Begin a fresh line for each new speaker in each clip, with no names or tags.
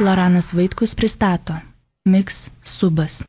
Loranas Vaitkus pristato Mix Subas.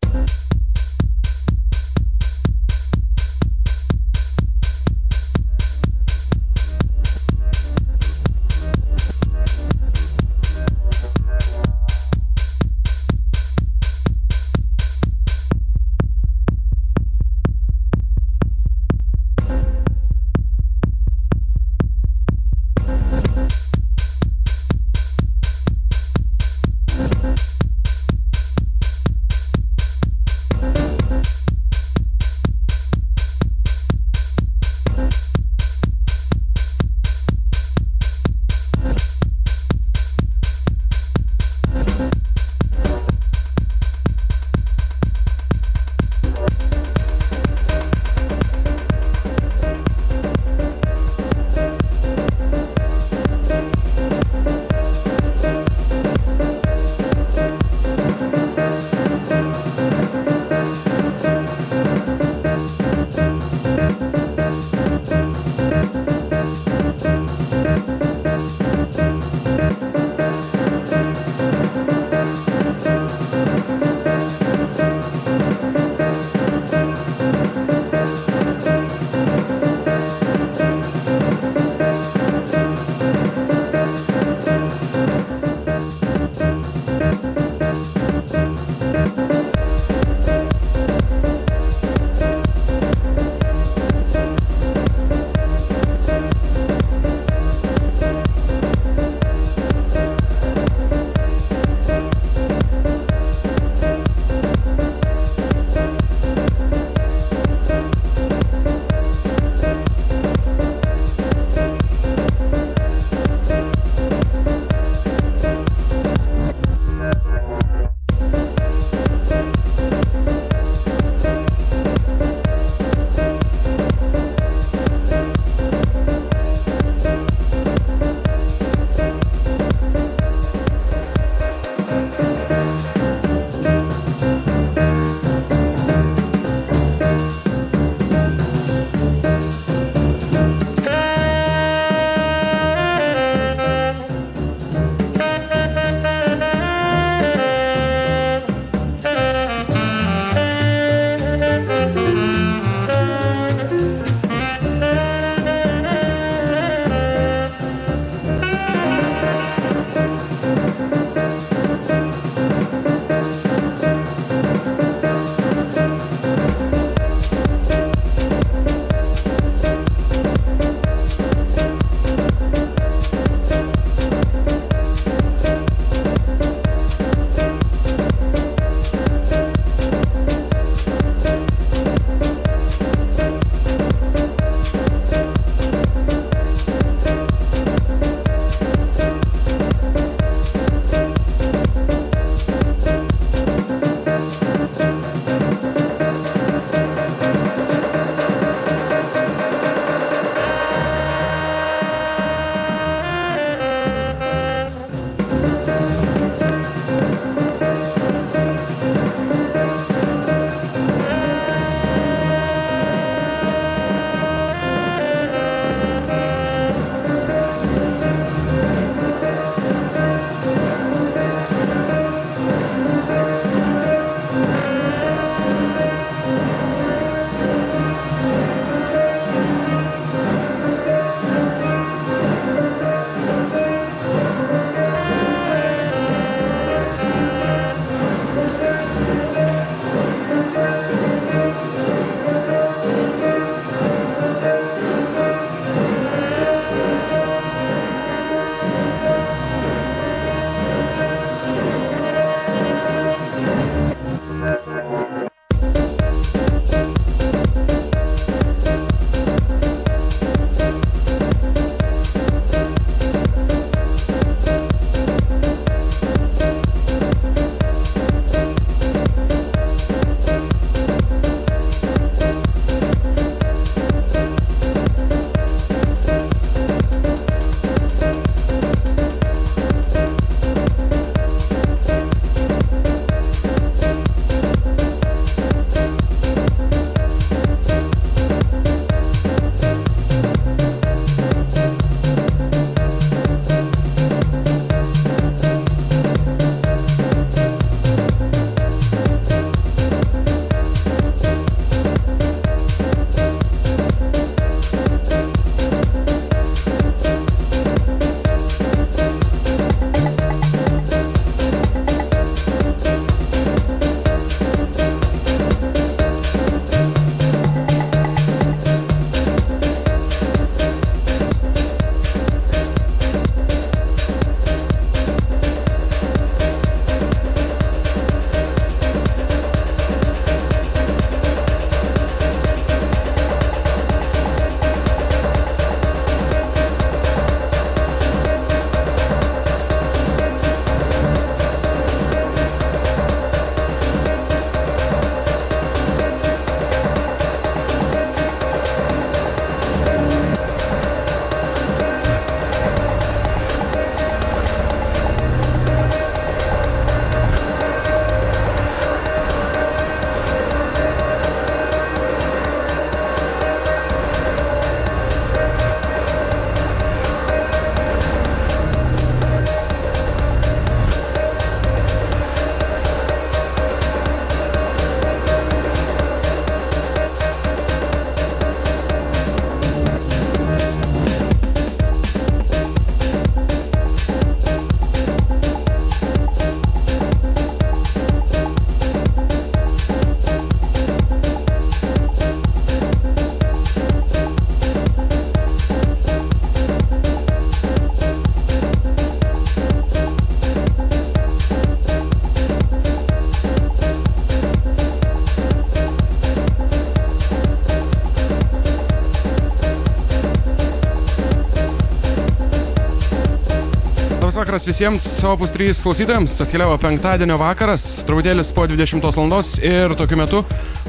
Vakaras visiems Opus 3 klausytojams. Atkeliavo penktadienio vakaras, truputėlis po 20 val. ir tokiu metu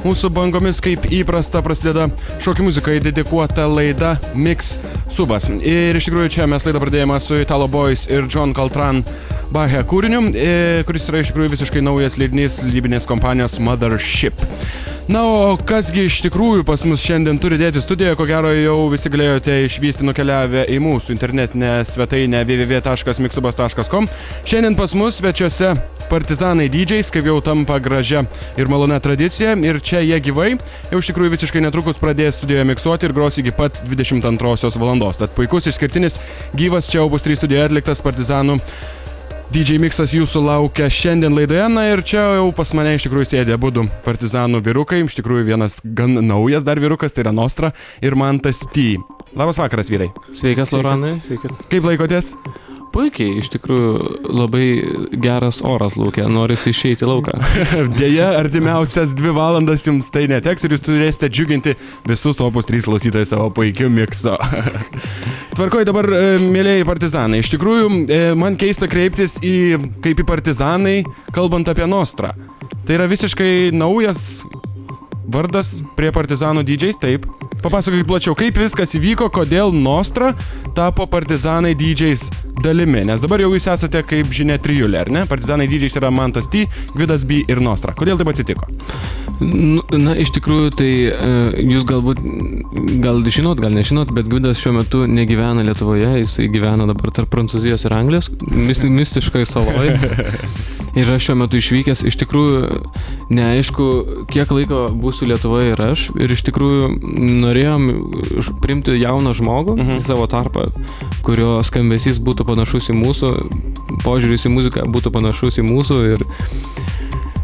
mūsų bangomis kaip įprasta prasideda šokių muzikai dedikuota laida Mix Subas. Ir iš tikrųjų čia mes laidą pradėjome su Italo Boys ir John Caltran Bahe kūriniu, e, kuris yra iš tikrųjų visiškai naujas leidinys lybinės kompanijos Mothership. Na, o kasgi iš tikrųjų pas mus šiandien turi dėti studijoje, ko gero jau visi galėjote išvysti nukeliavę į mūsų internetinę svetainę www.mixubas.com. Šiandien pas mus svečiuose partizanai dydžiais, kaip jau tampa gražia ir malona tradicija. Ir čia jie gyvai, jau iš tikrųjų visiškai netrukus pradės studijoje miksuoti ir gros iki pat 22 val. Tad puikus išskirtinis gyvas čia Opus 3 studijoje atliktas partizanų DJ Mixas jūsų laukia šiandien laidoje, na ir čia jau pas mane iš tikrųjų sėdė būdų partizanų vyrukai, iš tikrųjų vienas gan naujas dar vyrukas, tai yra Nostra ir Mantas T. Labas vakaras, vyrai.
Sveikas, Lauranai. Sveikas.
Kaip laikotės?
Puikiai, iš tikrųjų labai geras oras laukia, norisi išeiti lauką.
Deja, artimiausias dvi valandas jums tai neteks ir jūs turėsite džiuginti visus opus 3 klausytojus savo puikiu mikso. Tvarkoj dabar, e, mėlyjei partizanai, iš tikrųjų e, man keista kreiptis į kaip į partizanai, kalbant apie Nostrą. Tai yra visiškai naujas vardas prie partizanų dydžiais, taip. Papasakokit plačiau, kaip viskas įvyko, kodėl Nostra tapo partizanai dydžiais dalimi, nes dabar jau jūs esate, kaip žinia, trijulė, ar ne? Partizanai dydžiais yra Mantas T, Gvidas B ir Nostra. Kodėl taip atsitiko?
Nu, na, iš tikrųjų, tai uh, jūs galbūt, gal žinot, gal nežinot, bet Gvidas šiuo metu negyvena Lietuvoje, jisai gyvena dabar tarp Prancūzijos ir Anglijos, mistiškai saloje. ir aš šiuo metu išvykęs, iš tikrųjų neaišku, kiek laiko būsiu Lietuvoje ir aš. Ir iš tikrųjų norėjom priimti jauną žmogų uh -huh. į savo tarpą, kurio skambesys būtų panašus į mūsų, požiūris į muziką būtų panašus į mūsų. Ir,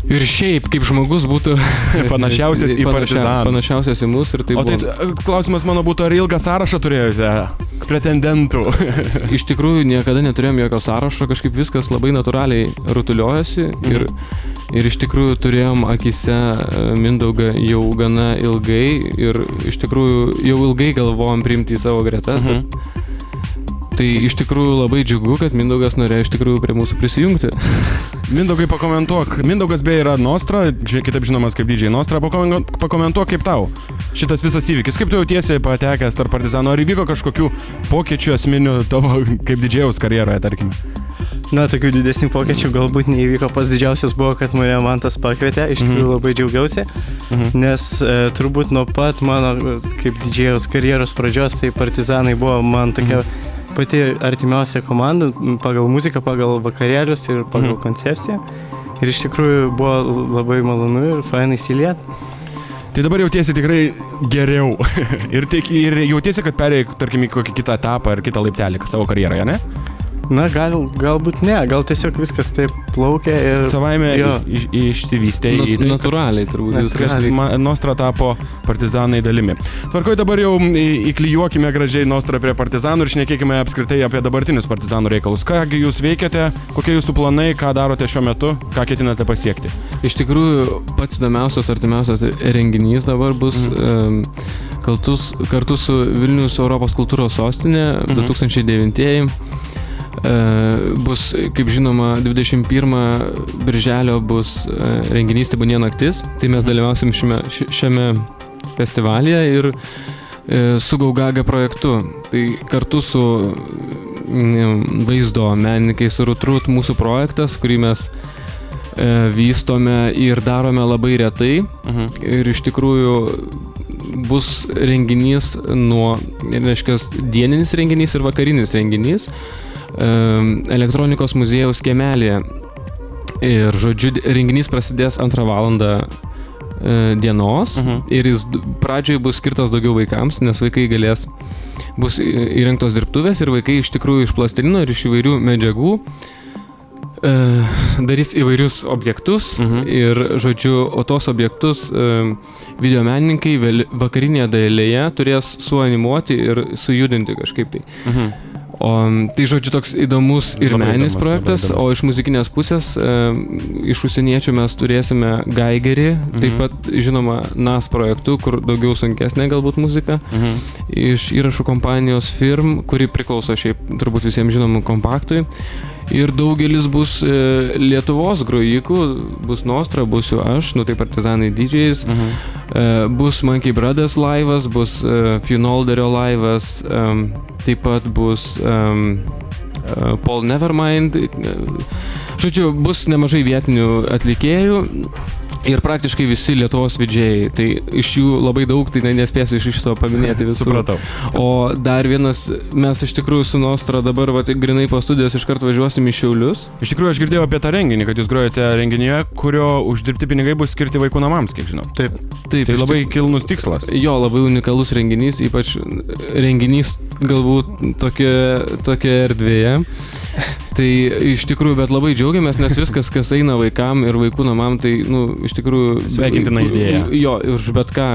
Ir šiaip, kaip žmogus būtų
panašiausias į partizaną.
Panašiausias į mus ir taip.
O tai klausimas mano būtų, ar ilgą sąrašą turėjote pretendentų?
Iš tikrųjų, niekada neturėjom jokio sąrašo, kažkaip viskas labai natūraliai rutuliojasi mhm. ir Ir iš tikrųjų turėjom akise e, Mindaugą jau gana ilgai ir iš tikrųjų jau ilgai galvojom priimti į savo gretas. Mhm. Tai iš tikrųjų labai džiugu, kad Mindaugas norėjo iš tikrųjų prie mūsų prisijungti.
Mindaugai pakomentuok. Mindaugas beje yra Nostra, kitaip žinomas kaip didžiai Nostra, pakomentuok kaip tau šitas visas įvykis. Kaip tu jautiesi patekęs tarp partizanų? Ar įvyko kažkokių pokyčių esminių tavo kaip didžiaus karjeroje, tarkime?
Na, tokių didesnių pokyčių galbūt neįvyko. Pas didžiausias buvo, kad mane man tas pakvietė. Iš tikrųjų mhm. labai džiaugiausi, mhm. nes e, turbūt nuo pat mano kaip didžiaus karjeros pradžios, tai partizanai buvo man tokia mhm. pati artimiausia komanda pagal muziką, pagal vakarėlius ir pagal koncepciją. Ir iš tikrųjų buvo labai malonu ir fainai įsiliet.
Tai dabar jautiesi tikrai geriau. ir, tik, ir jautiesi, kad perėjai, tarkim, į kokį kitą etapą ar kitą laiptelį savo karjeroje, ne?
Na, gal, galbūt ne, gal tiesiog viskas taip plaukia ir...
Savaime iš, išsivystė
į... Tai, natūraliai turbūt.
Natūraliai. Nostra tapo partizanai dalimi. Tvarkoj dabar jau įklijuokime gražiai Nostra prie partizanų ir šnekėkime apskritai apie dabartinius partizanų reikalus. Kągi jūs veikiate, kokie jūsų planai, ką darote šiuo metu, ką ketinate pasiekti?
Iš tikrųjų, pats įdomiausias, artimiausias renginys dabar bus... Mhm. Um, Kartus, kartu su Vilnius Europos kultūros sostinė mhm. 2009 E, bus, kaip žinoma, 21 birželio bus e, renginys Tebūnie naktis, tai mes dalyvausim šiame, šiame festivalyje ir e, su Gaugaga projektu. Tai kartu su vaizdo menininkais Rutrut mūsų projektas, kurį mes vystome ir darome labai retai. Mhm. Ir iš tikrųjų bus renginys nuo, reiškia, dieninis renginys ir vakarinis renginys elektronikos muziejaus kiemelėje. Ir žodžiu, renginys prasidės antrą valandą e, dienos mhm. ir jis pradžioje bus skirtas daugiau vaikams, nes vaikai galės, bus įrengtos dirbtuvės ir vaikai iš tikrųjų iš plastilino ir iš įvairių medžiagų e, darys įvairius objektus mhm. ir, žodžiu, o tos objektus e, videomenininkai vakarinėje dailėje turės suanimuoti ir sujudinti kažkaip tai. Mhm. O tai žodžiu toks įdomus ir labai meninis įdomus, projektas, o iš muzikinės pusės, e, iš užsieniečių mes turėsime Geigerį, mhm. taip pat žinoma NAS projektu, kur daugiau sunkesnė galbūt muzika, mhm. iš įrašų kompanijos Firm, kuri priklauso šiaip turbūt visiems žinomų kompaktui. Ir daugelis bus e, Lietuvos grojikų, bus Nostra, būsiu aš, nu tai partizanai didžiais,
Mhm.
e, bus Monkey Brothers laivas, bus e, Funolderio laivas, taip pat bus Paul Nevermind. Žodžiu, bus nemažai vietinių atlikėjų. Ir praktiškai visi Lietuvos vidžiai, tai iš jų labai daug, tai ne- nespėsiu iš viso paminėti visų.
Supratau.
O dar vienas, mes iš tikrųjų su Nostra dabar, va, grinai po studijos iškart važiuosim į Šiaulius.
Iš tikrųjų, aš girdėjau apie tą renginį, kad jūs grojate renginyje, kurio uždirbti pinigai bus skirti vaikų namams, kiek žinau.
Taip.
Taip,
Tai labai kilnus tikslas.
Jo, labai unikalus renginys, ypač renginys galbūt tokia, tokia erdvėje. Tai iš tikrųjų, bet labai džiaugiamės, nes viskas, kas eina vaikam ir vaikų namam, tai, nu, iš tikrųjų...
Sveikintina idėja.
Jo, ir už bet ką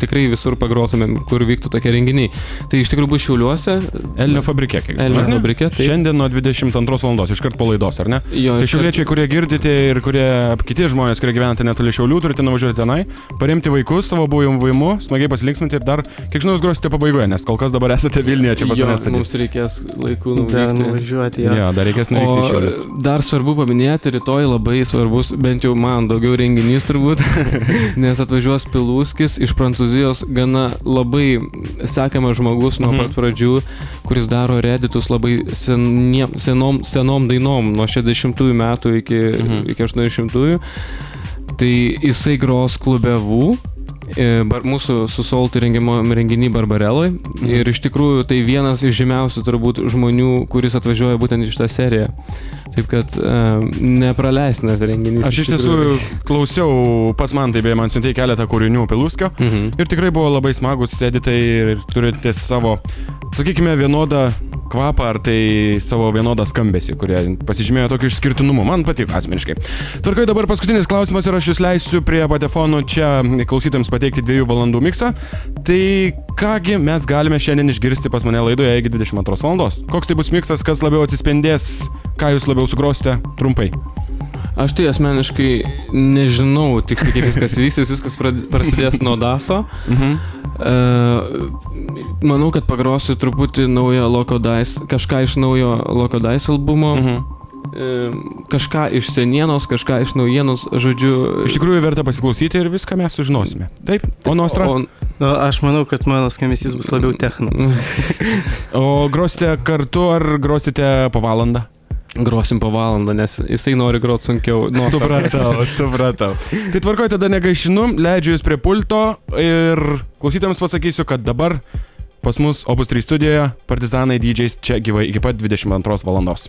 tikrai visur pagrotumėm, kur vyktų tokie renginiai. Tai iš tikrųjų bus šiauliuose.
Elnio fabrike, kiek žinau.
Elnio fabrike, taip.
Šiandien nuo 22 val. iškart po laidos, ar ne?
Jo,
Tai šiauliečiai, kurie girdite ir kurie kiti žmonės, kurie gyvenate netoli šiaulių, turite nuvažiuoti tenai, paremti vaikus savo buvimu, smagiai pasilinksminti ir dar, kiek žinau, jūs grosite pabaigoje, nes kol kas dabar esate Vilniuje, čia pas
Jo,
manęs.
mums reikės laikų
Dar
nuvykti.
nuvažiuoti.
Jo,
Ja.
dar reikės nuvykti į šiaulius.
O dar svarbu paminėti, rytoj labai svarbus, bent jau man daugiau renginys turbūt, nes atvažiuos Pilūskis iš Prancūzijos, gana labai sekamas žmogus nuo
Mhm.
pat pradžių, kuris daro reditus labai seniem, senom, senom dainom, nuo 60-ųjų metų iki,
Mhm.
iki 80-ųjų. Tai jisai gros klube VU. e, Bar, mūsų su Soltu renginį Barbareloj.
Mhm.
Ir iš tikrųjų tai vienas iš žymiausių turbūt žmonių, kuris atvažiuoja būtent iš tą seriją. Taip kad uh, nepraleistinas renginys.
Aš iš tiesų klausiau, pats man tai beje, man siuntė keletą kūrinių Piluskio.
Mhm.
Ir tikrai buvo labai smagus, sėdite ir turite savo, sakykime, vienodą kvapą ar tai savo vienodą skambesį, kurie pasižymėjo tokiu išskirtinumu. Man patiko asmeniškai. Tvarkai dabar paskutinis klausimas ir aš jūs leisiu prie patefonų čia klausytėms pateikti dviejų valandų miksą. Tai kągi mes galime šiandien išgirsti pas mane laidoje iki 22 valandos. Koks tai bus miksas, kas labiau atsispindės, ką jūs labiau sugrosite trumpai.
Aš tai asmeniškai nežinau tiksliai, kaip viskas vyksis, viskas prasidės nuo DASO.
Mhm.
Uh, manau, kad pagrosiu truputį naują Lokodais, kažką iš naujo Lokodais albumo.
Mhm.
Uh, kažką iš senienos, kažką iš naujienos, žodžiu.
Iš tikrųjų verta pasiklausyti ir viską mes sužinosime. Taip, o Nostra?
O,
Nu, aš manau, kad mano skambesys bus labiau techno.
O grosite kartu ar grosite po valandą?
grosim po valandą, nes jisai nori groti sunkiau. Nu,
Supratau, supratau. Tai tvarkoj, tada negaišinu, leidžiu jūs prie pulto ir klausytėms pasakysiu, kad dabar pas mus Opus 3 studijoje partizanai DJs čia gyvai iki pat 22 valandos.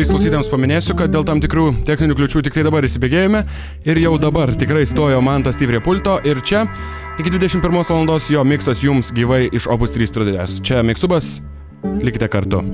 3 klausytėms paminėsiu, kad dėl tam tikrų techninių kliučių tik tai dabar įsibėgėjome ir jau dabar tikrai stojo man tas prie pulto ir čia iki 21 val. jo miksas jums gyvai iš Opus 3 studijos. Čia Miksubas, likite kartu.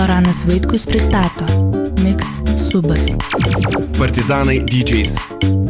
Loranas Vaitkus pristato Mix Subas.
Partizanai DJs.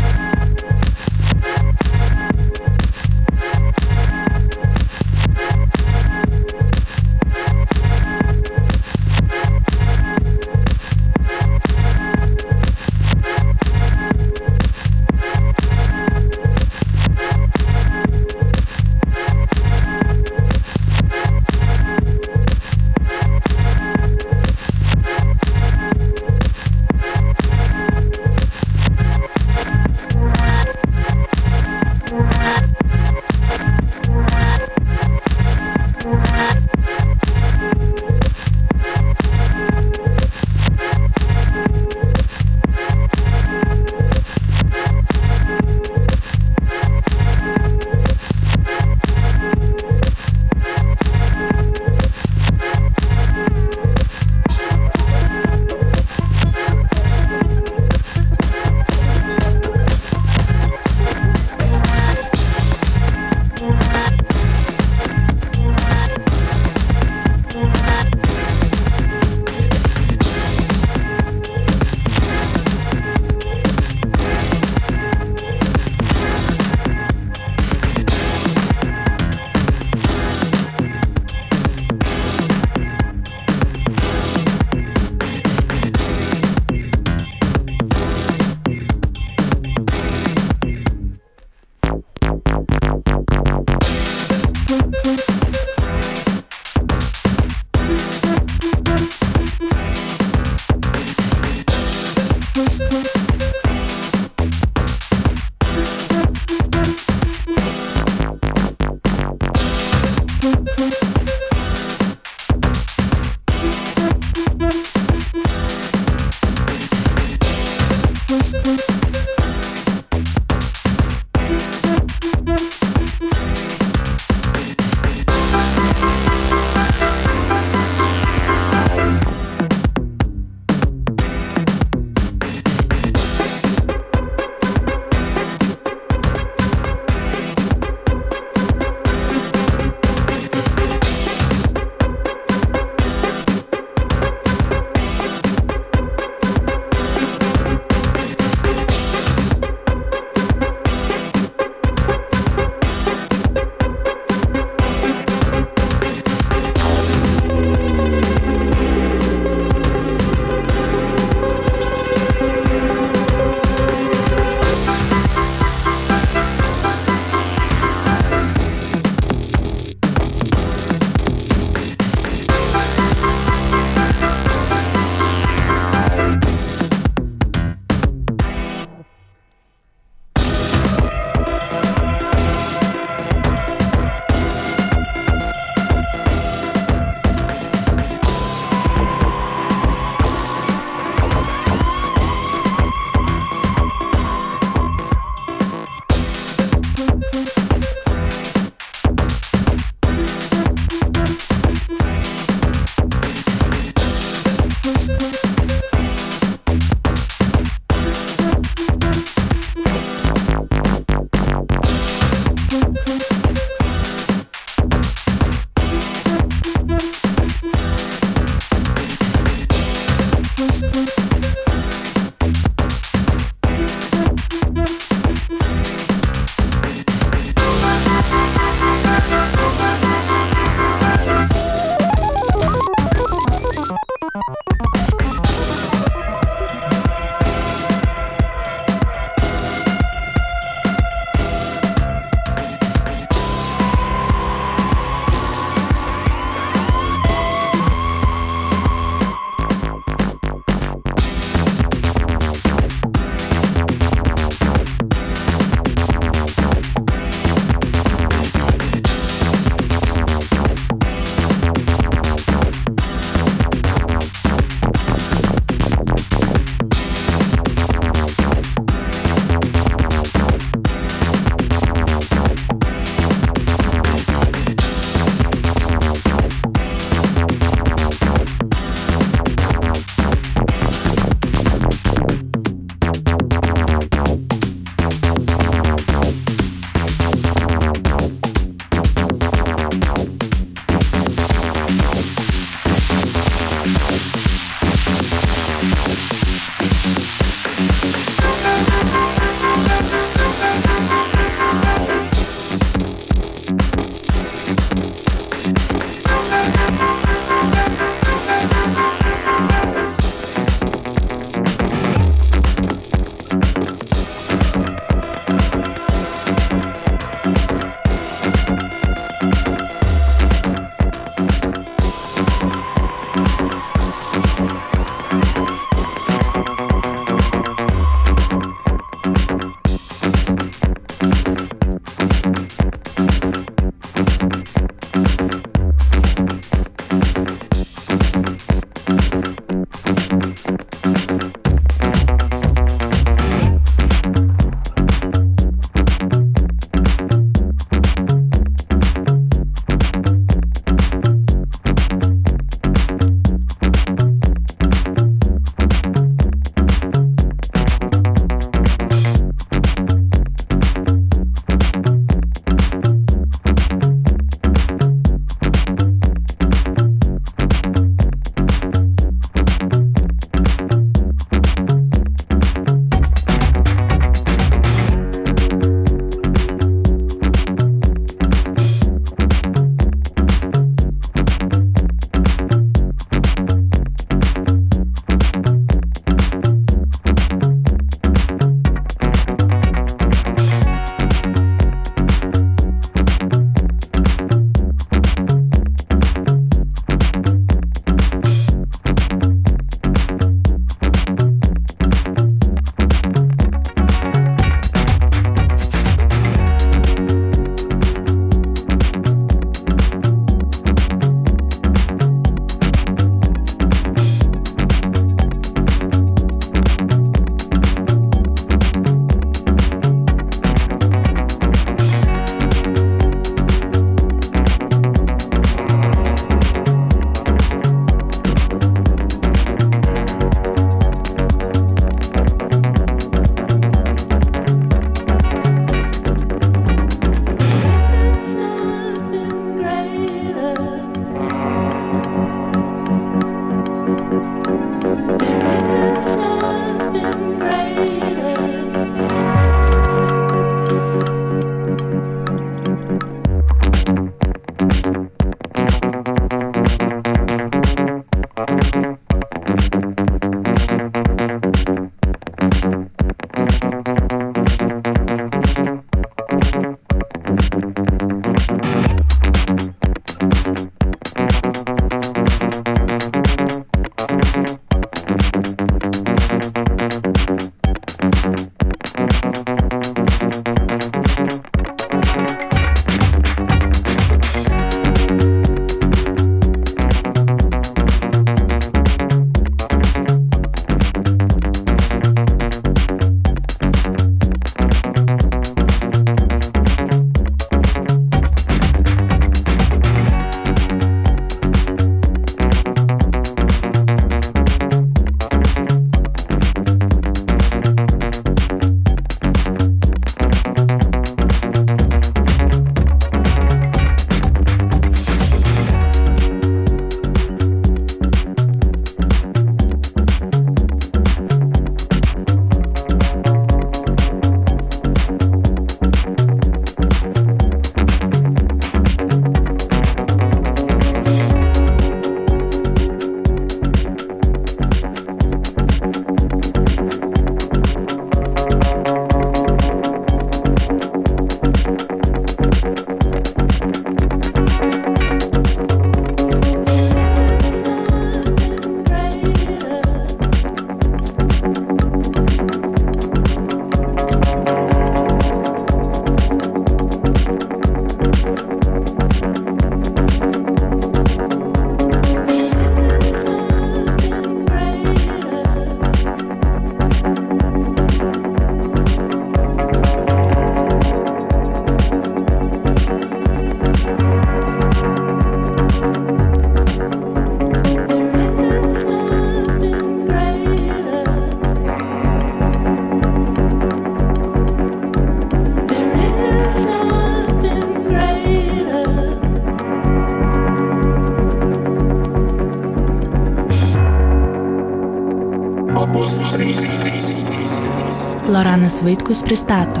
Vaitkus pristato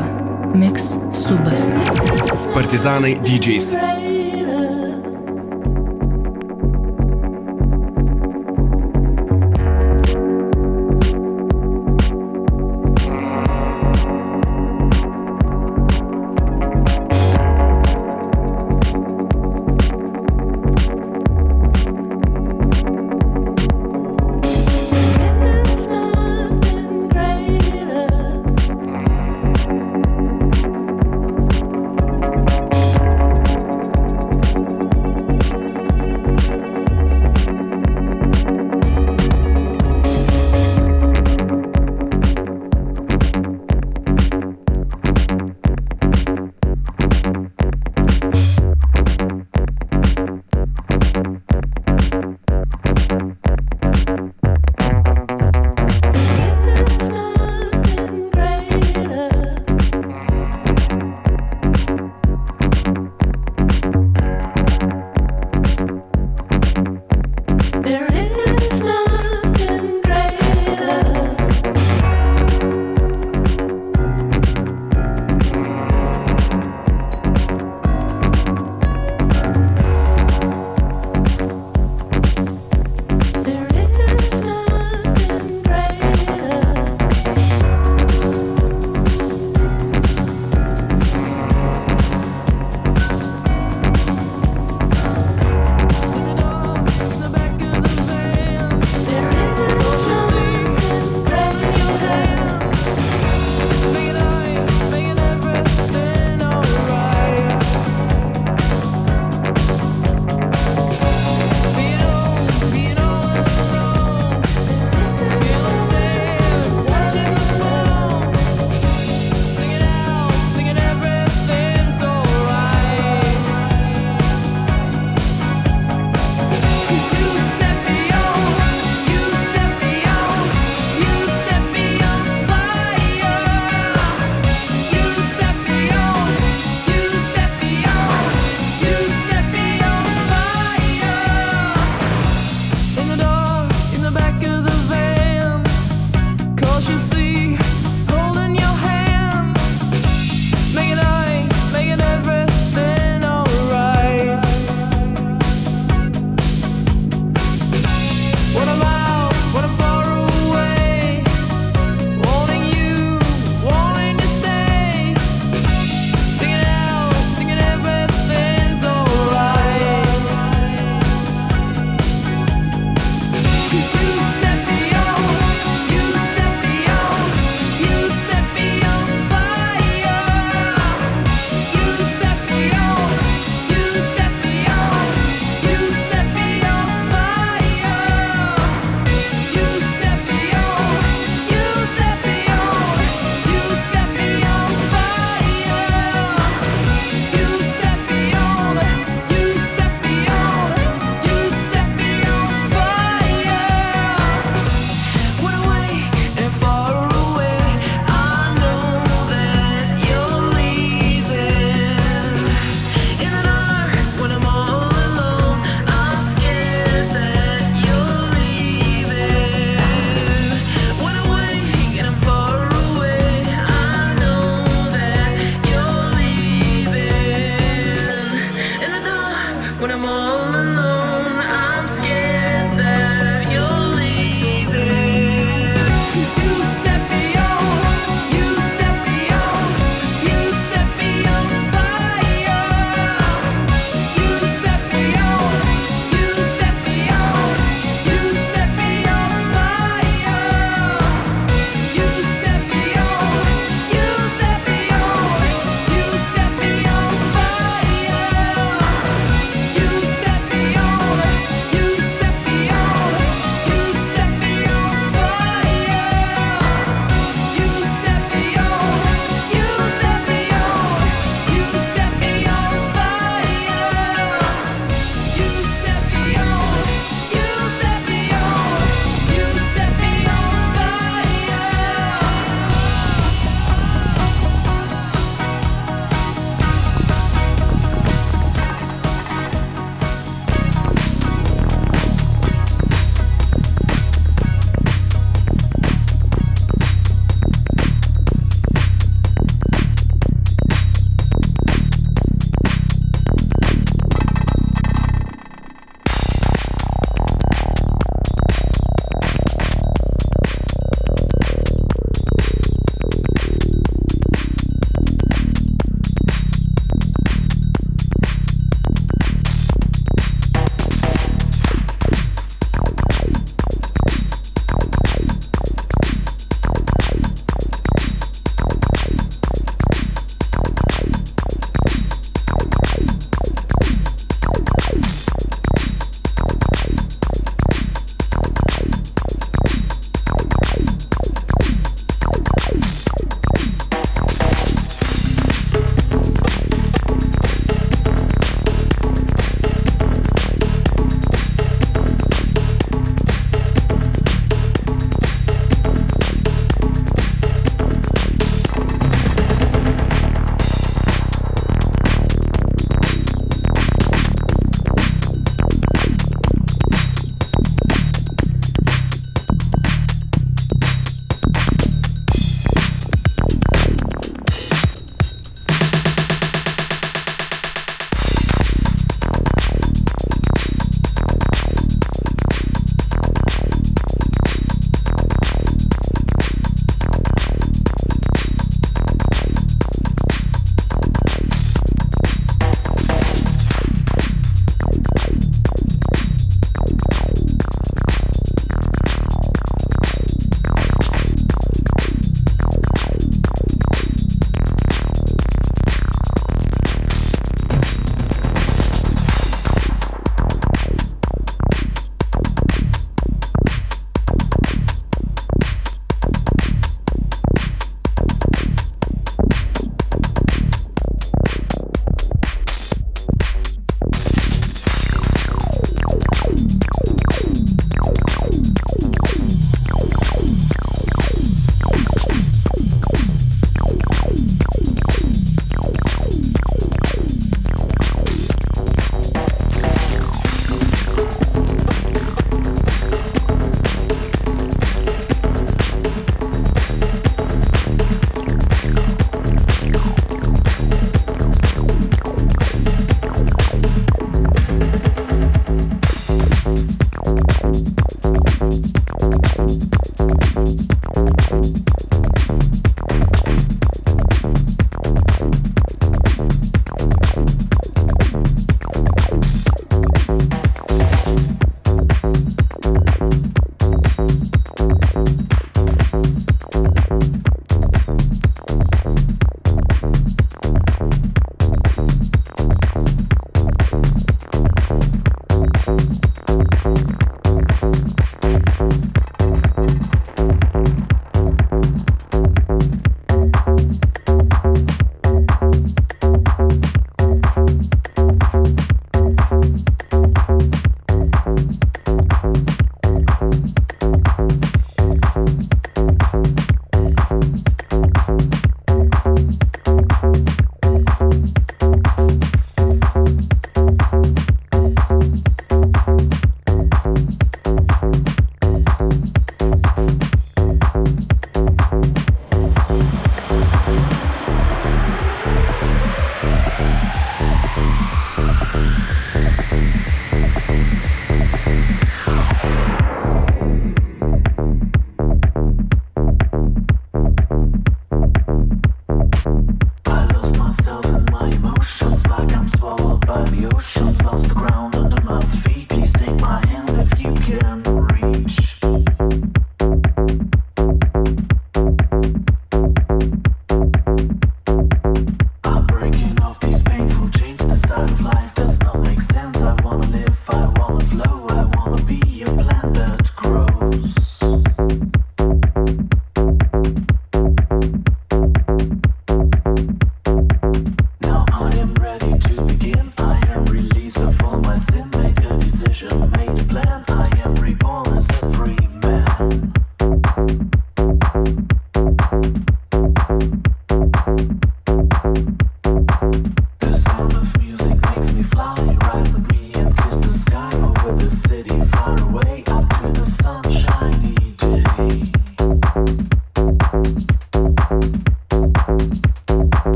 Mix Subas.
Partizanai DJs.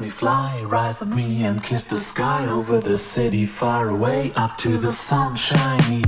Me fly, rise with me and kiss the sky over the city far away up to the sunshiny.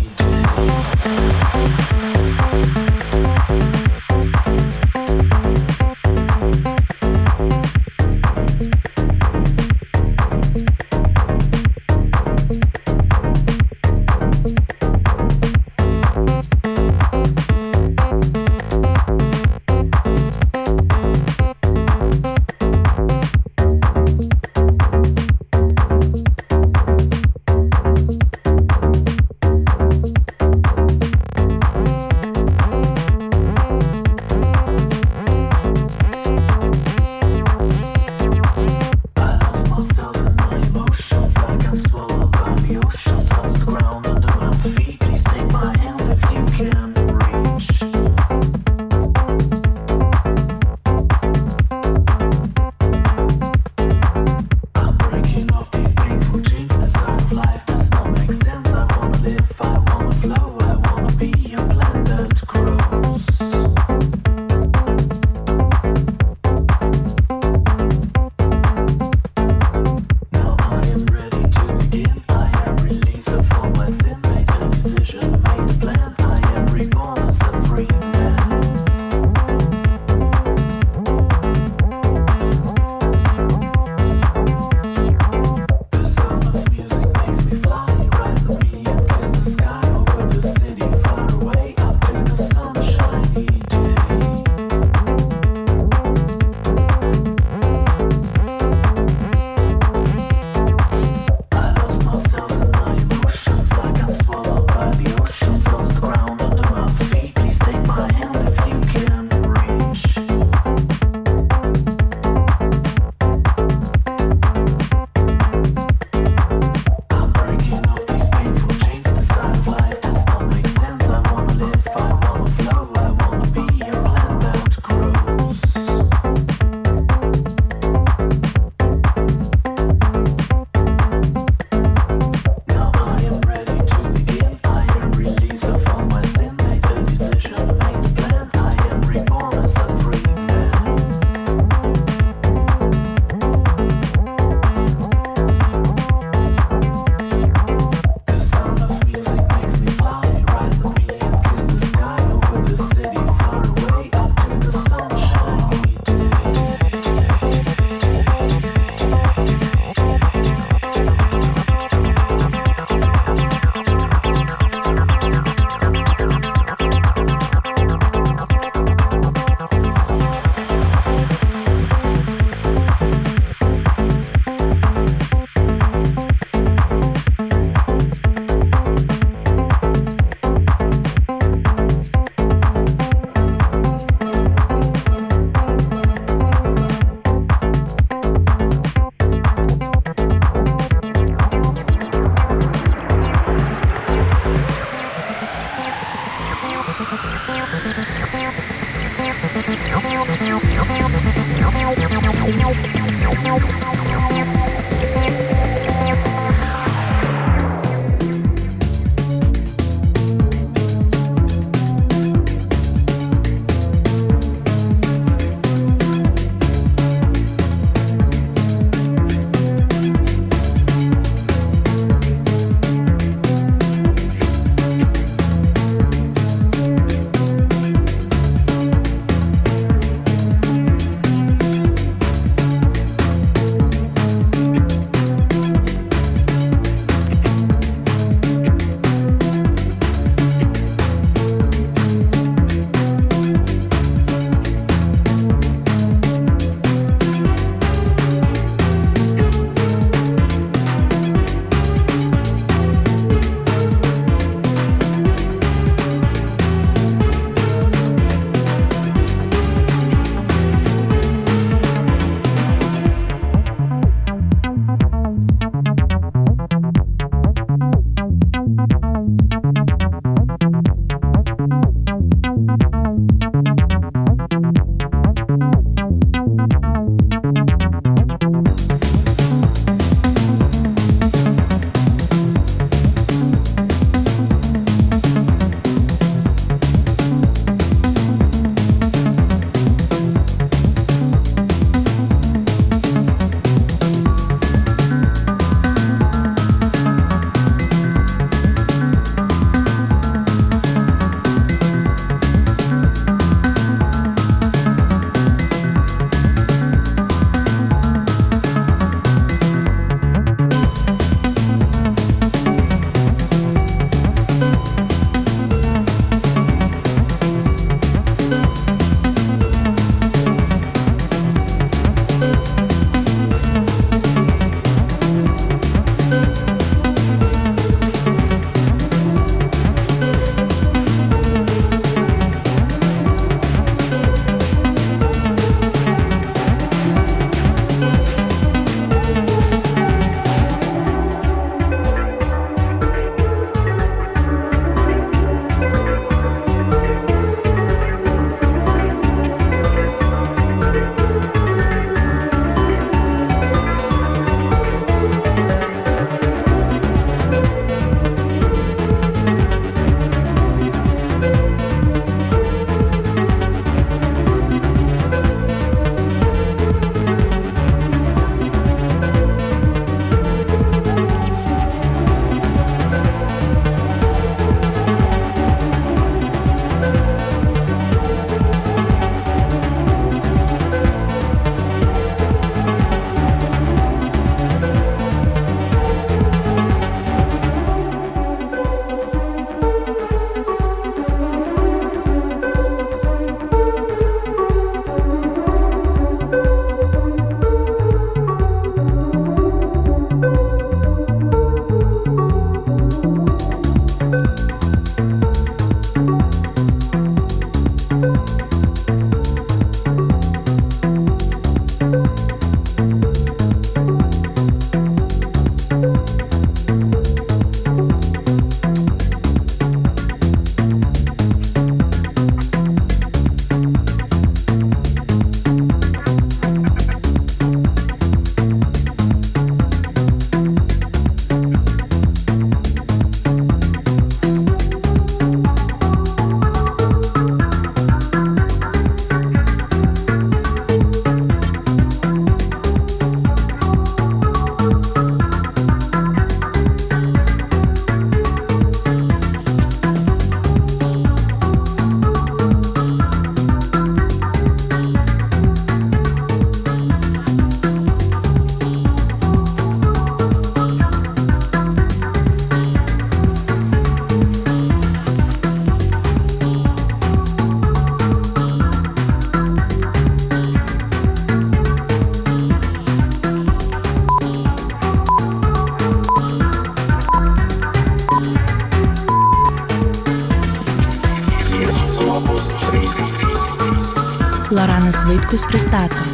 Vaitkus pristato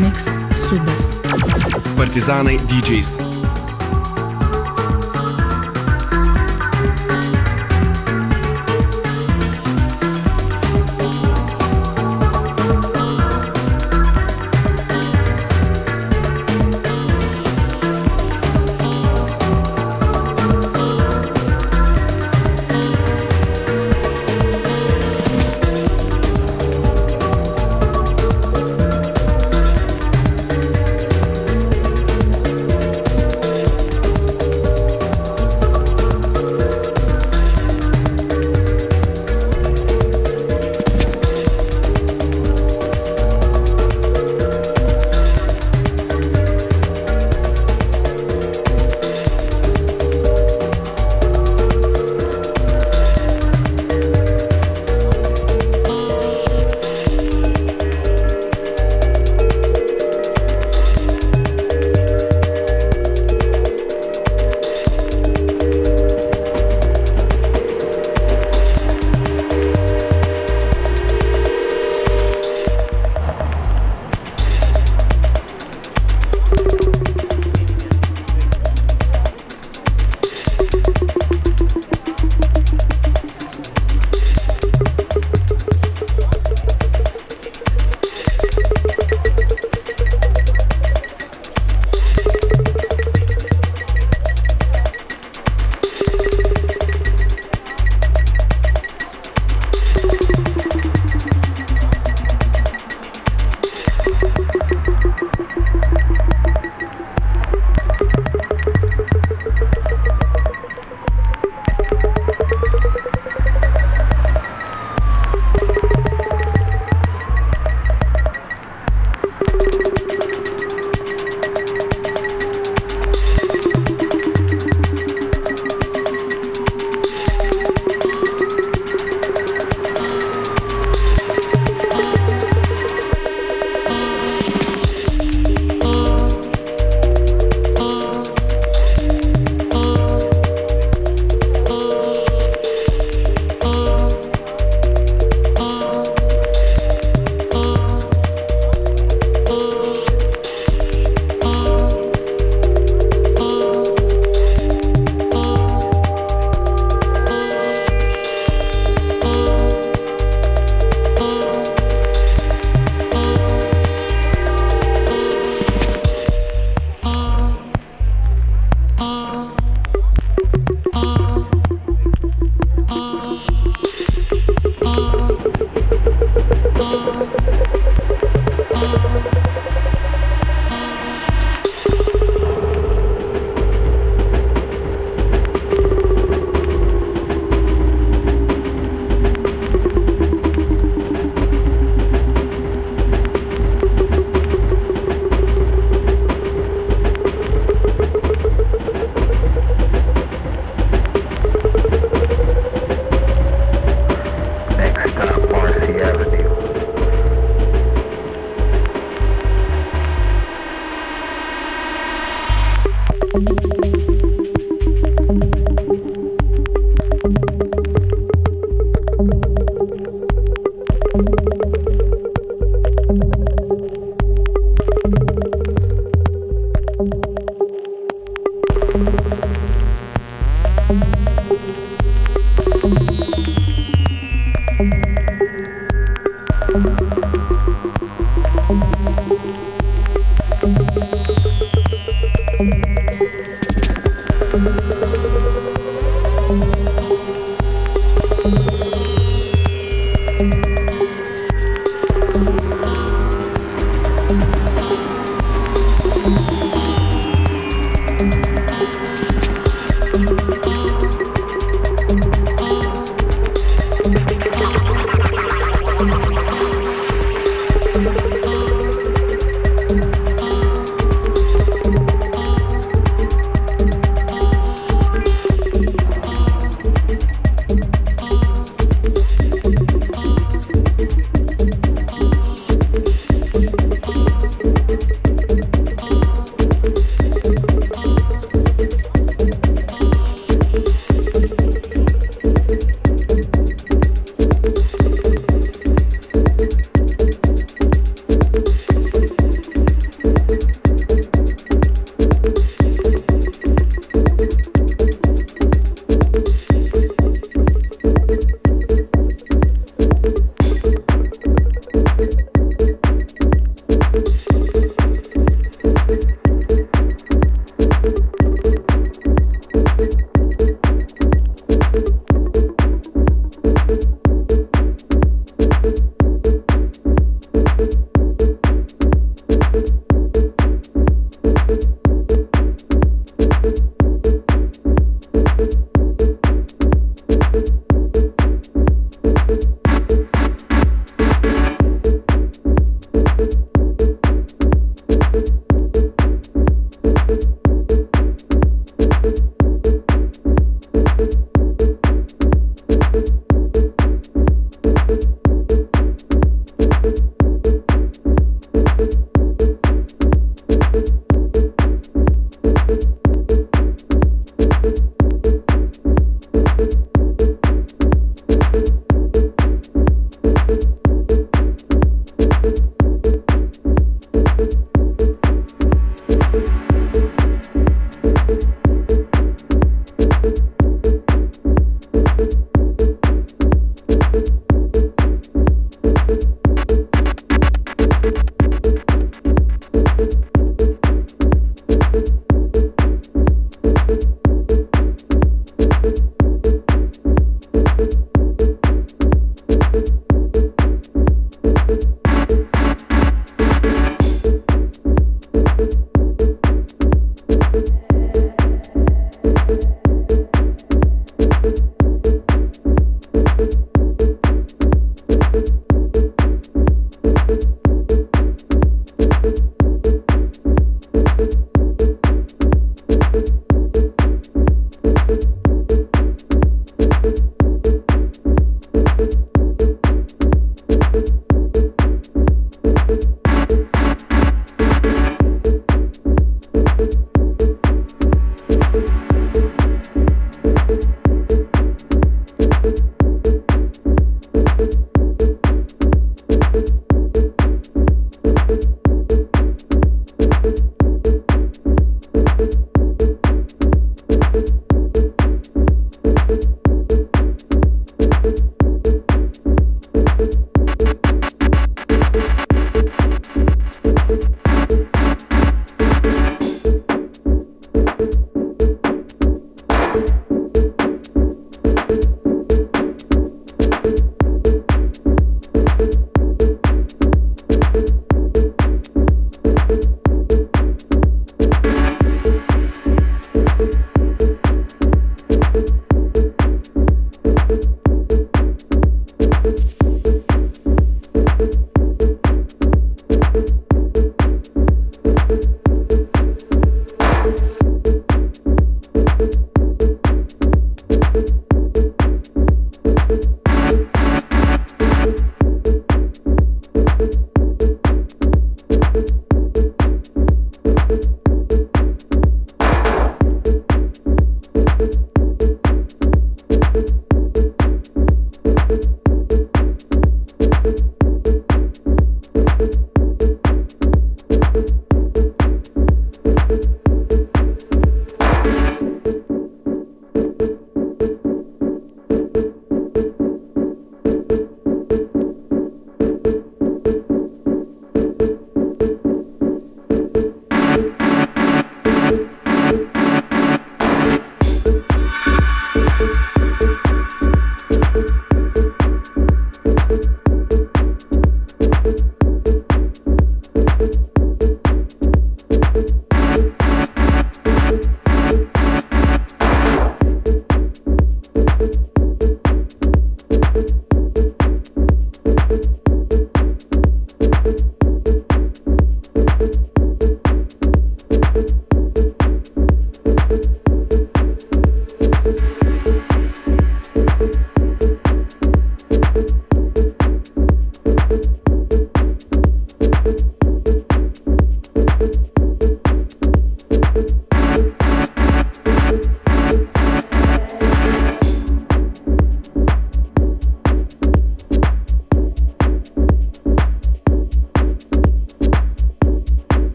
Mix Subas.
Partizanai DJs.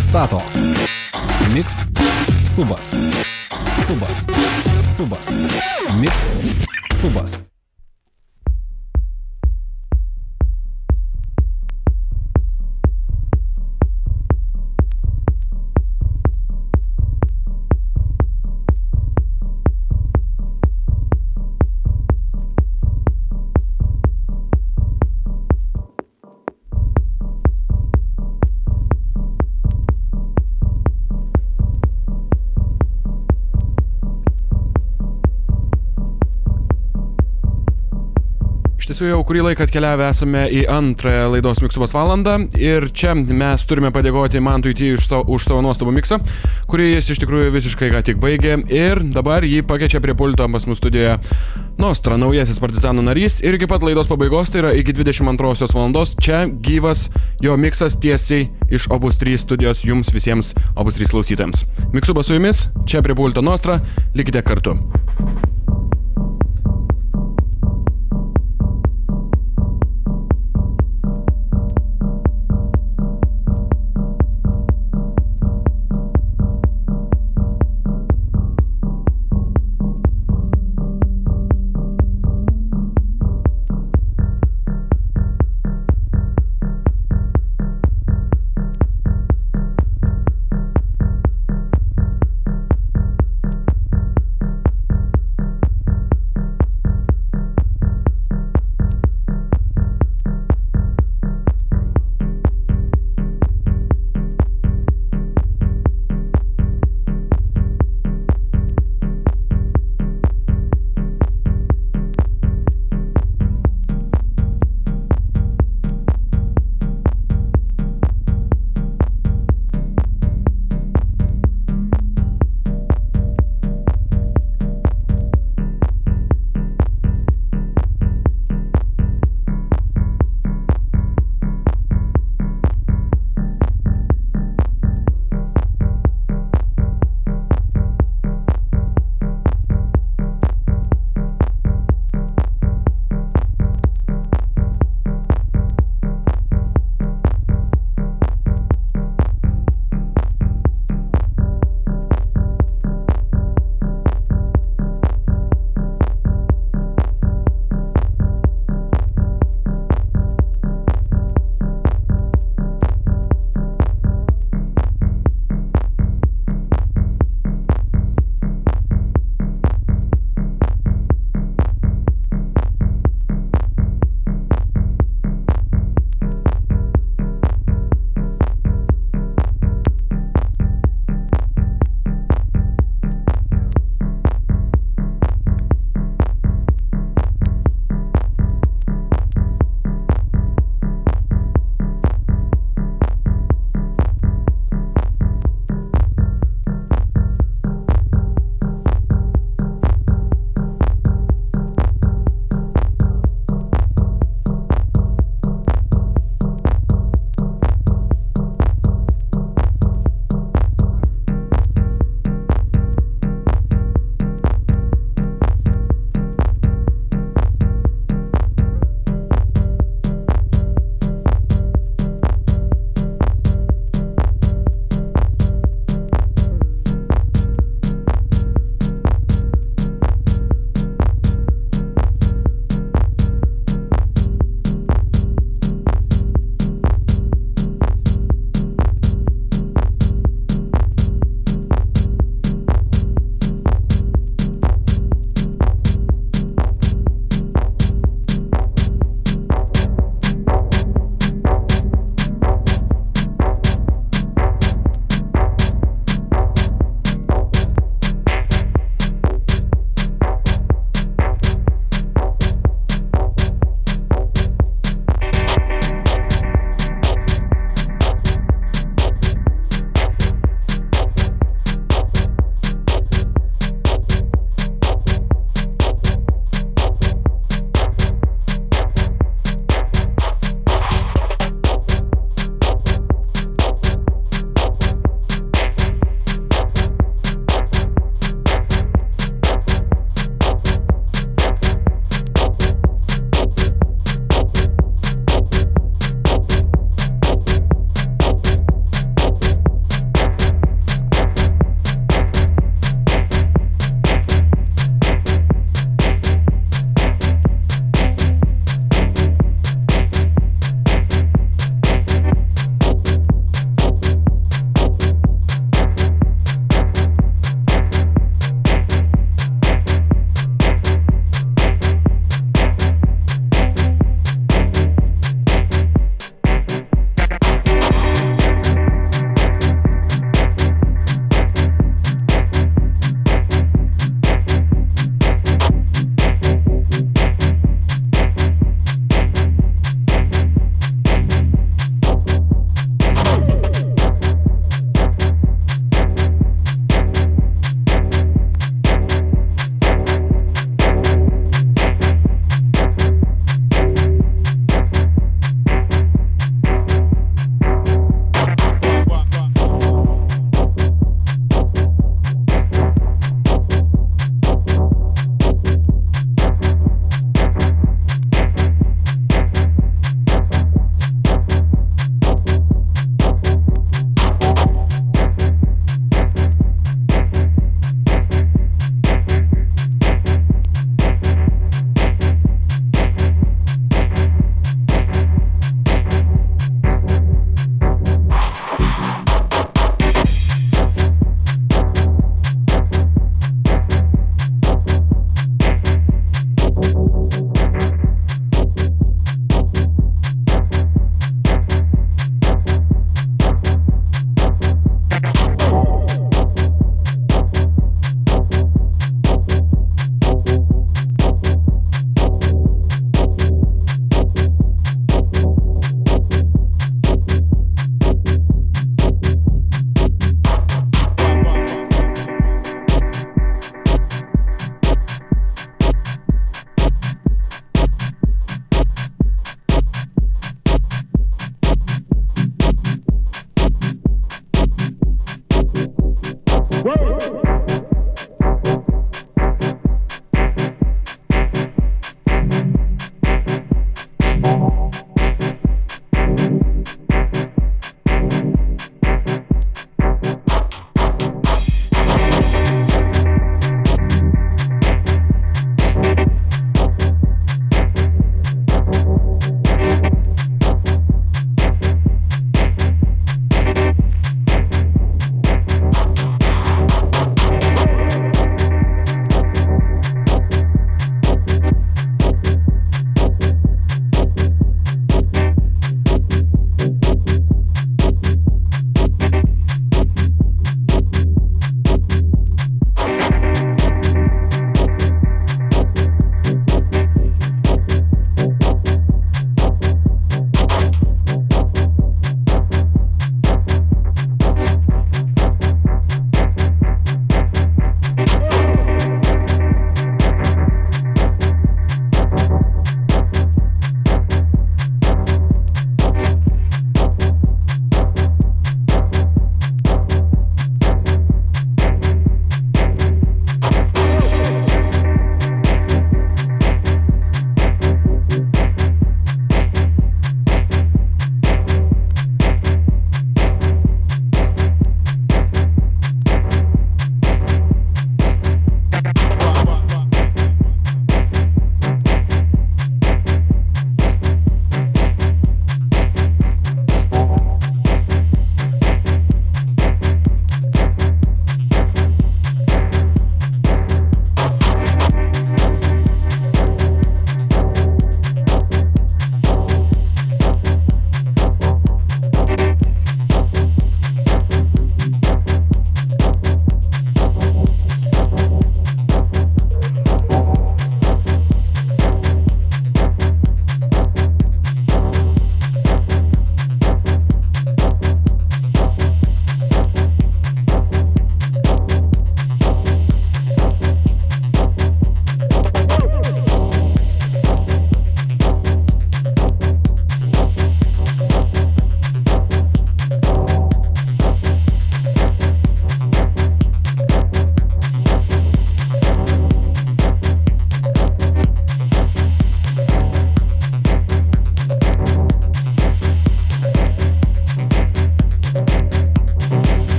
Pristato Mix Subas. Subas. Subas. Mix Subas.
Tiesų jau kurį laiką atkeliavę esame į antrąją laidos miksubos valandą ir čia mes turime padėkoti Mantui T už, savo- už savo nuostabų miksą, kurį jis iš tikrųjų visiškai ką tik baigė ir dabar jį pakeičia prie pulto pas mus studijoje Nostra, naujasis partizanų narys ir iki pat laidos pabaigos, tai yra iki 22 valandos, čia gyvas jo miksas tiesiai iš Obus 3 studijos jums visiems Obus 3 klausytėms. Miksubas su jumis, čia prie pulto Nostra, likite kartu.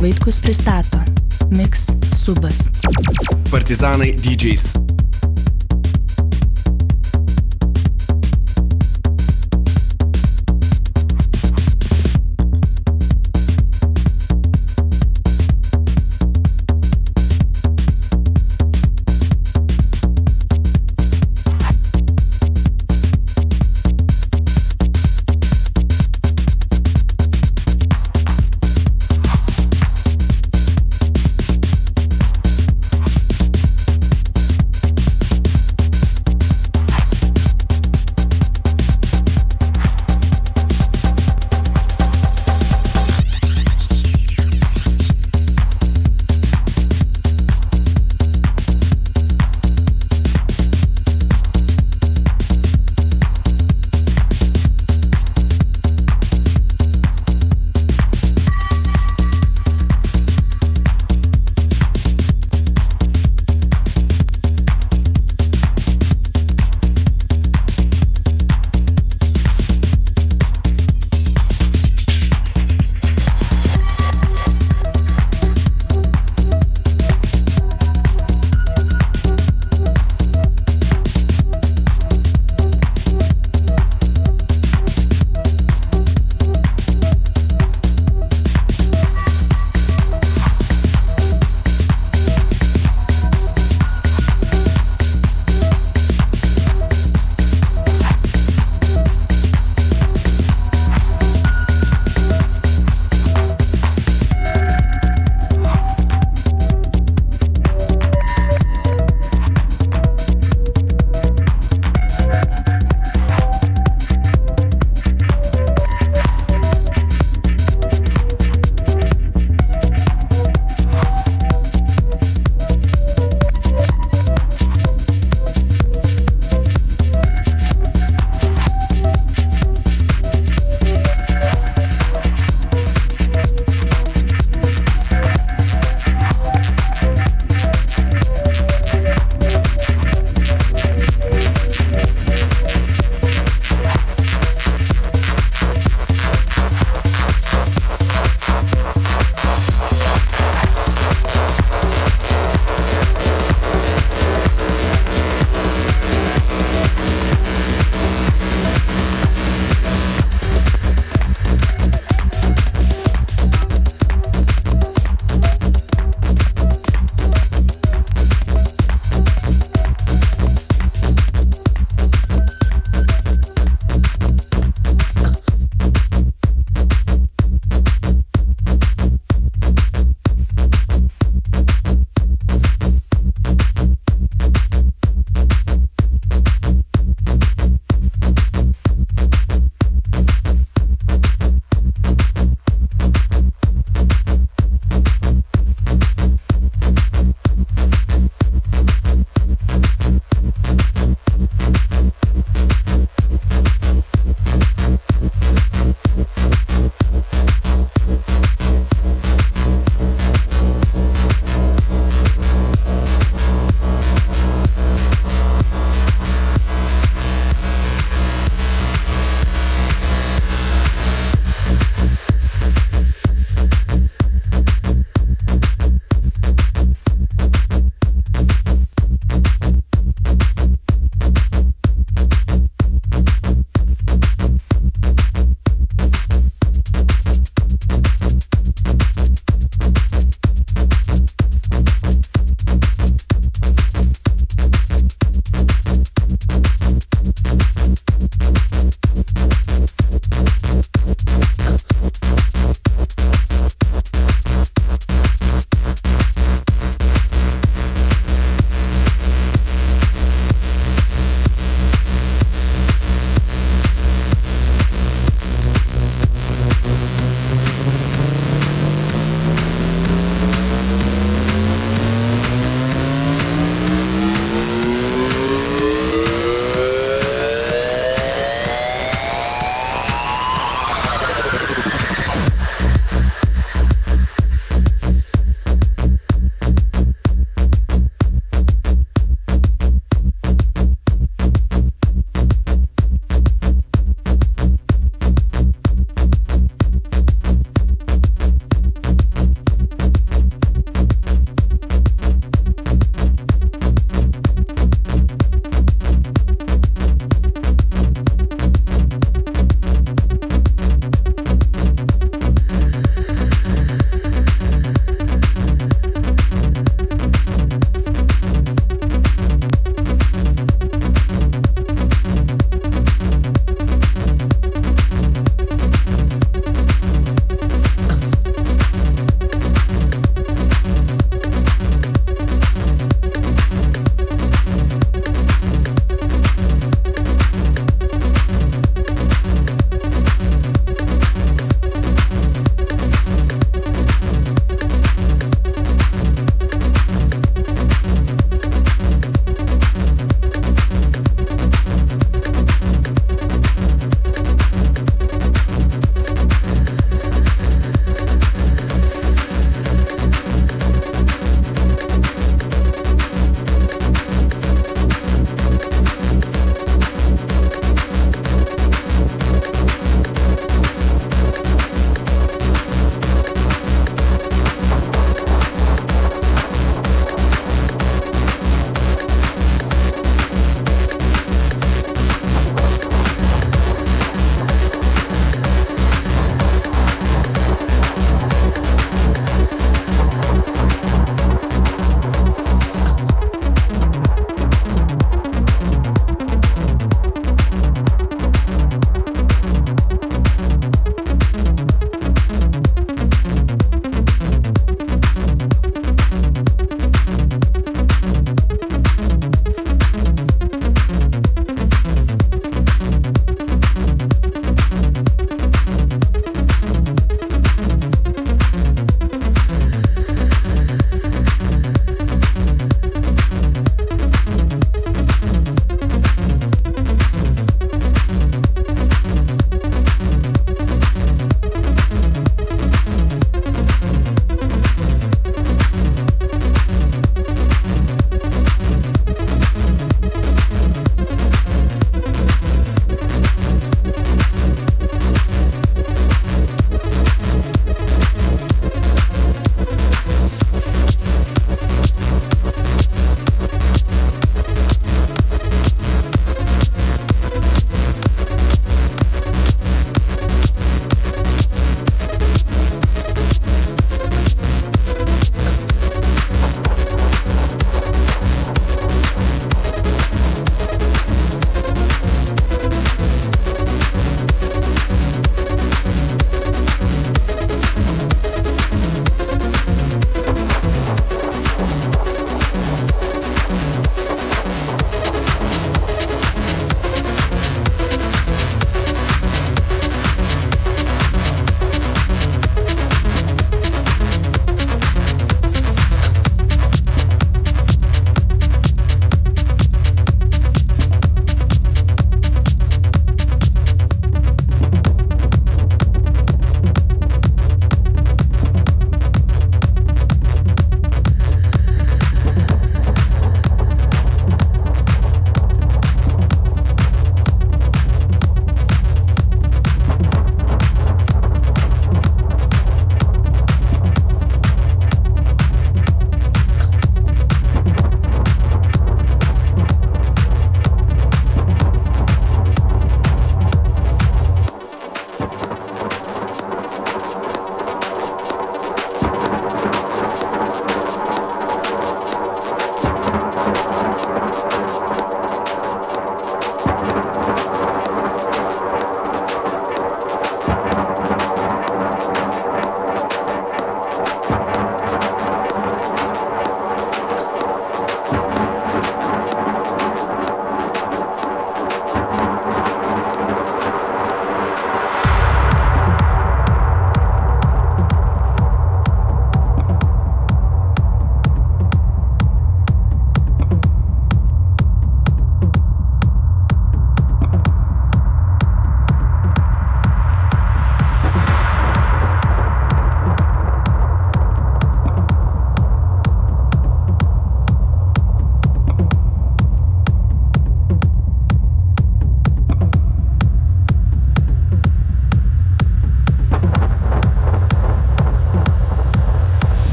Vaitkus pristato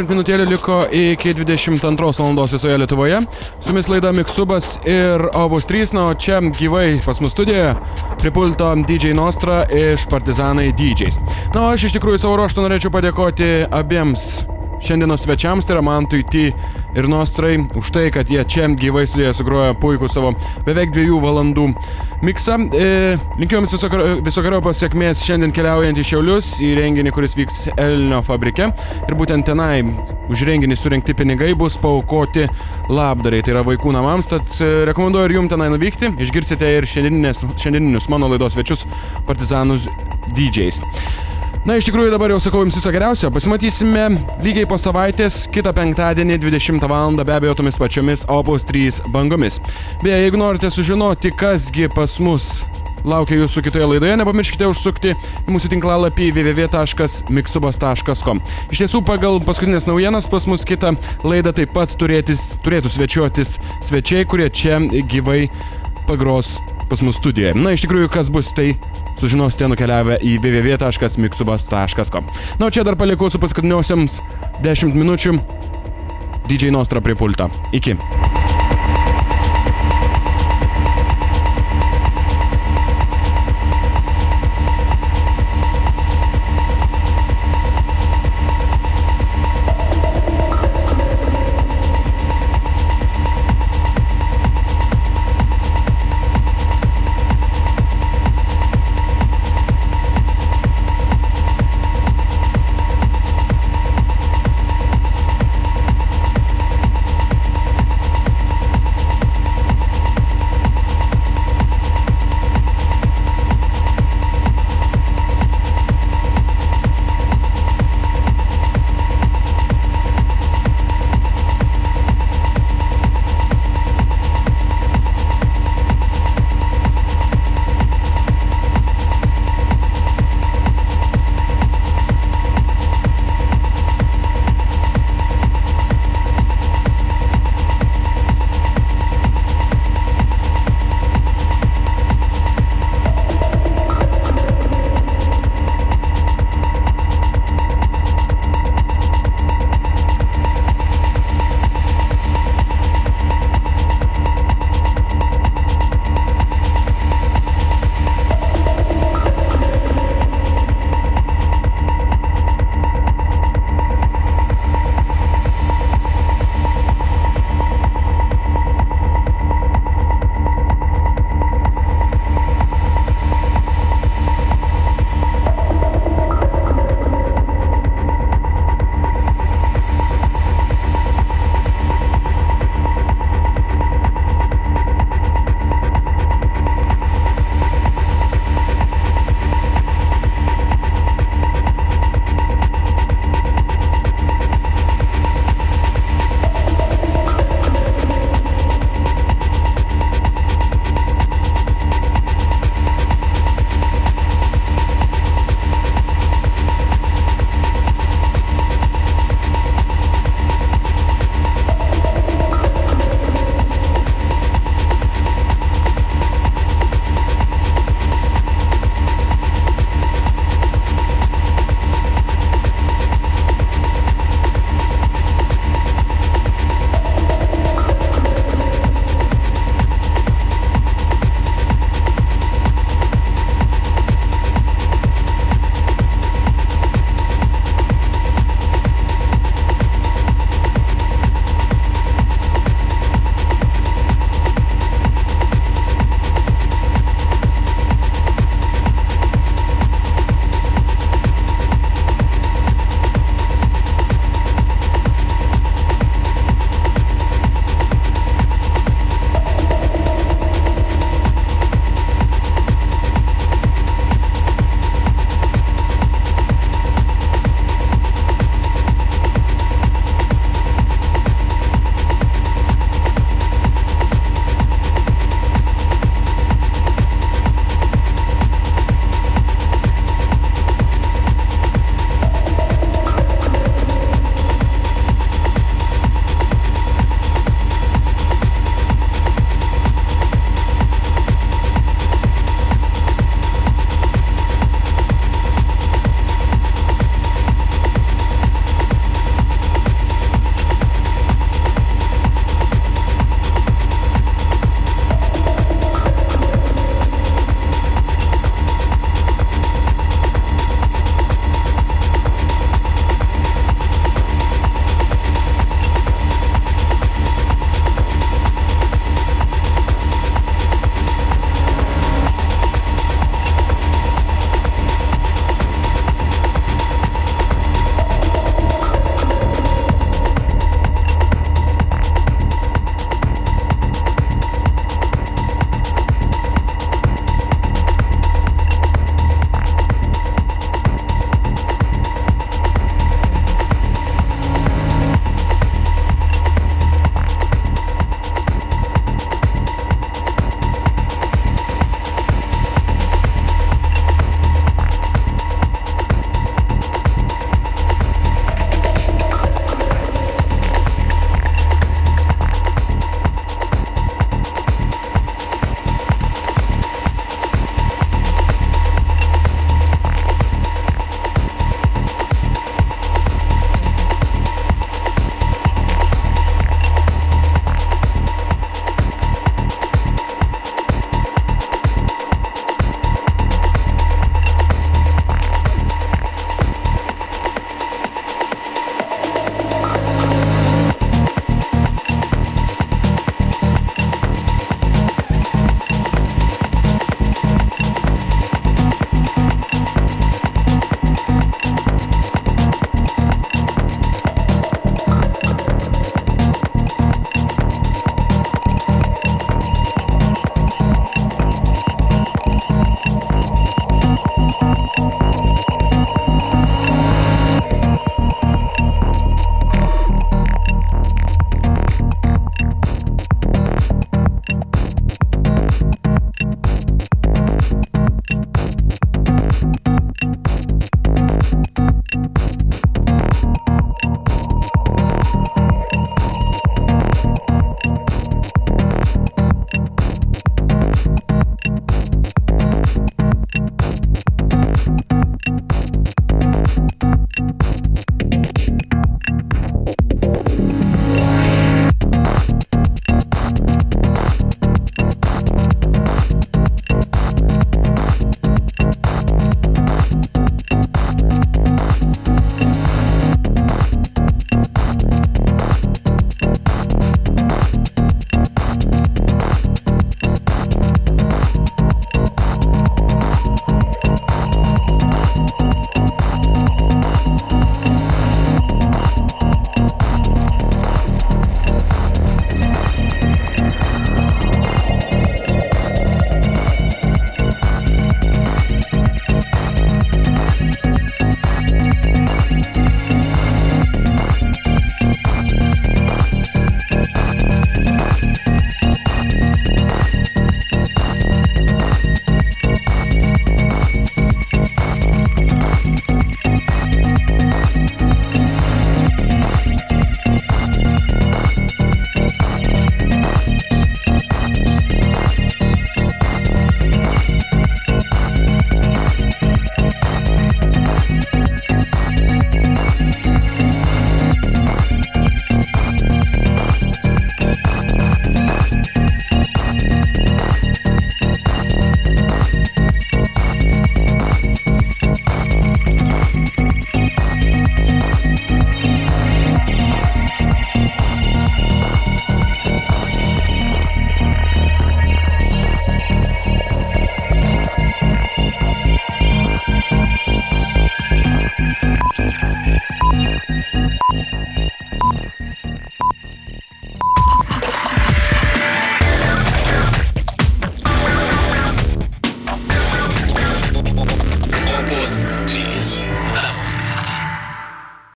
10 minutėlių liko iki 22 val. visoje Lietuvoje. Su jumis laida Miksubas ir Obus 3, na, o čia gyvai pas mus studijoje prie pulto DJ Nostra iš Partizanai DJs. Na, o aš iš tikrųjų savo ruoštų norėčiau padėkoti abiems šiandienos svečiams, tai yra Mantui T ir Nostrai, už tai, kad jie čia gyvai studijoje sugrojo puikų savo beveik dviejų valandų miksą. E, linkiu jums visokio pasiekmės šiandien keliaujant į Šiaulius, į renginį, kuris vyks Elnio fabrike. Ir būtent tenai už renginį surinkti pinigai bus paukoti labdarai, tai yra vaikų namams. Tad e, rekomenduoju ir jums tenai nuvykti. Išgirsite ir šiandieninius mano laidos svečius partizanus DJs. Na, iš tikrųjų dabar jau sakau jums viso geriausio. Pasimatysime lygiai po savaitės, kitą penktadienį 20 val. be abejo tomis pačiomis Opus 3 bangomis. Beje, jeigu norite sužinoti, kasgi pas mus laukia jūsų kitoje laidoje, nepamirškite užsukti į mūsų tinklalapį www.miksubas.com. Iš tiesų, pagal paskutinės naujienas pas mus kitą laidą taip pat turėtis, turėtų svečiuotis svečiai, kurie čia gyvai pagros pas mus studijoje. Na, iš tikrųjų, kas bus, tai sužinosite nukeliavę į www.miksubas.com. Na, o čia dar palikau su paskutiniosiams 10 minučių DJ Nostra prie pulto. Iki.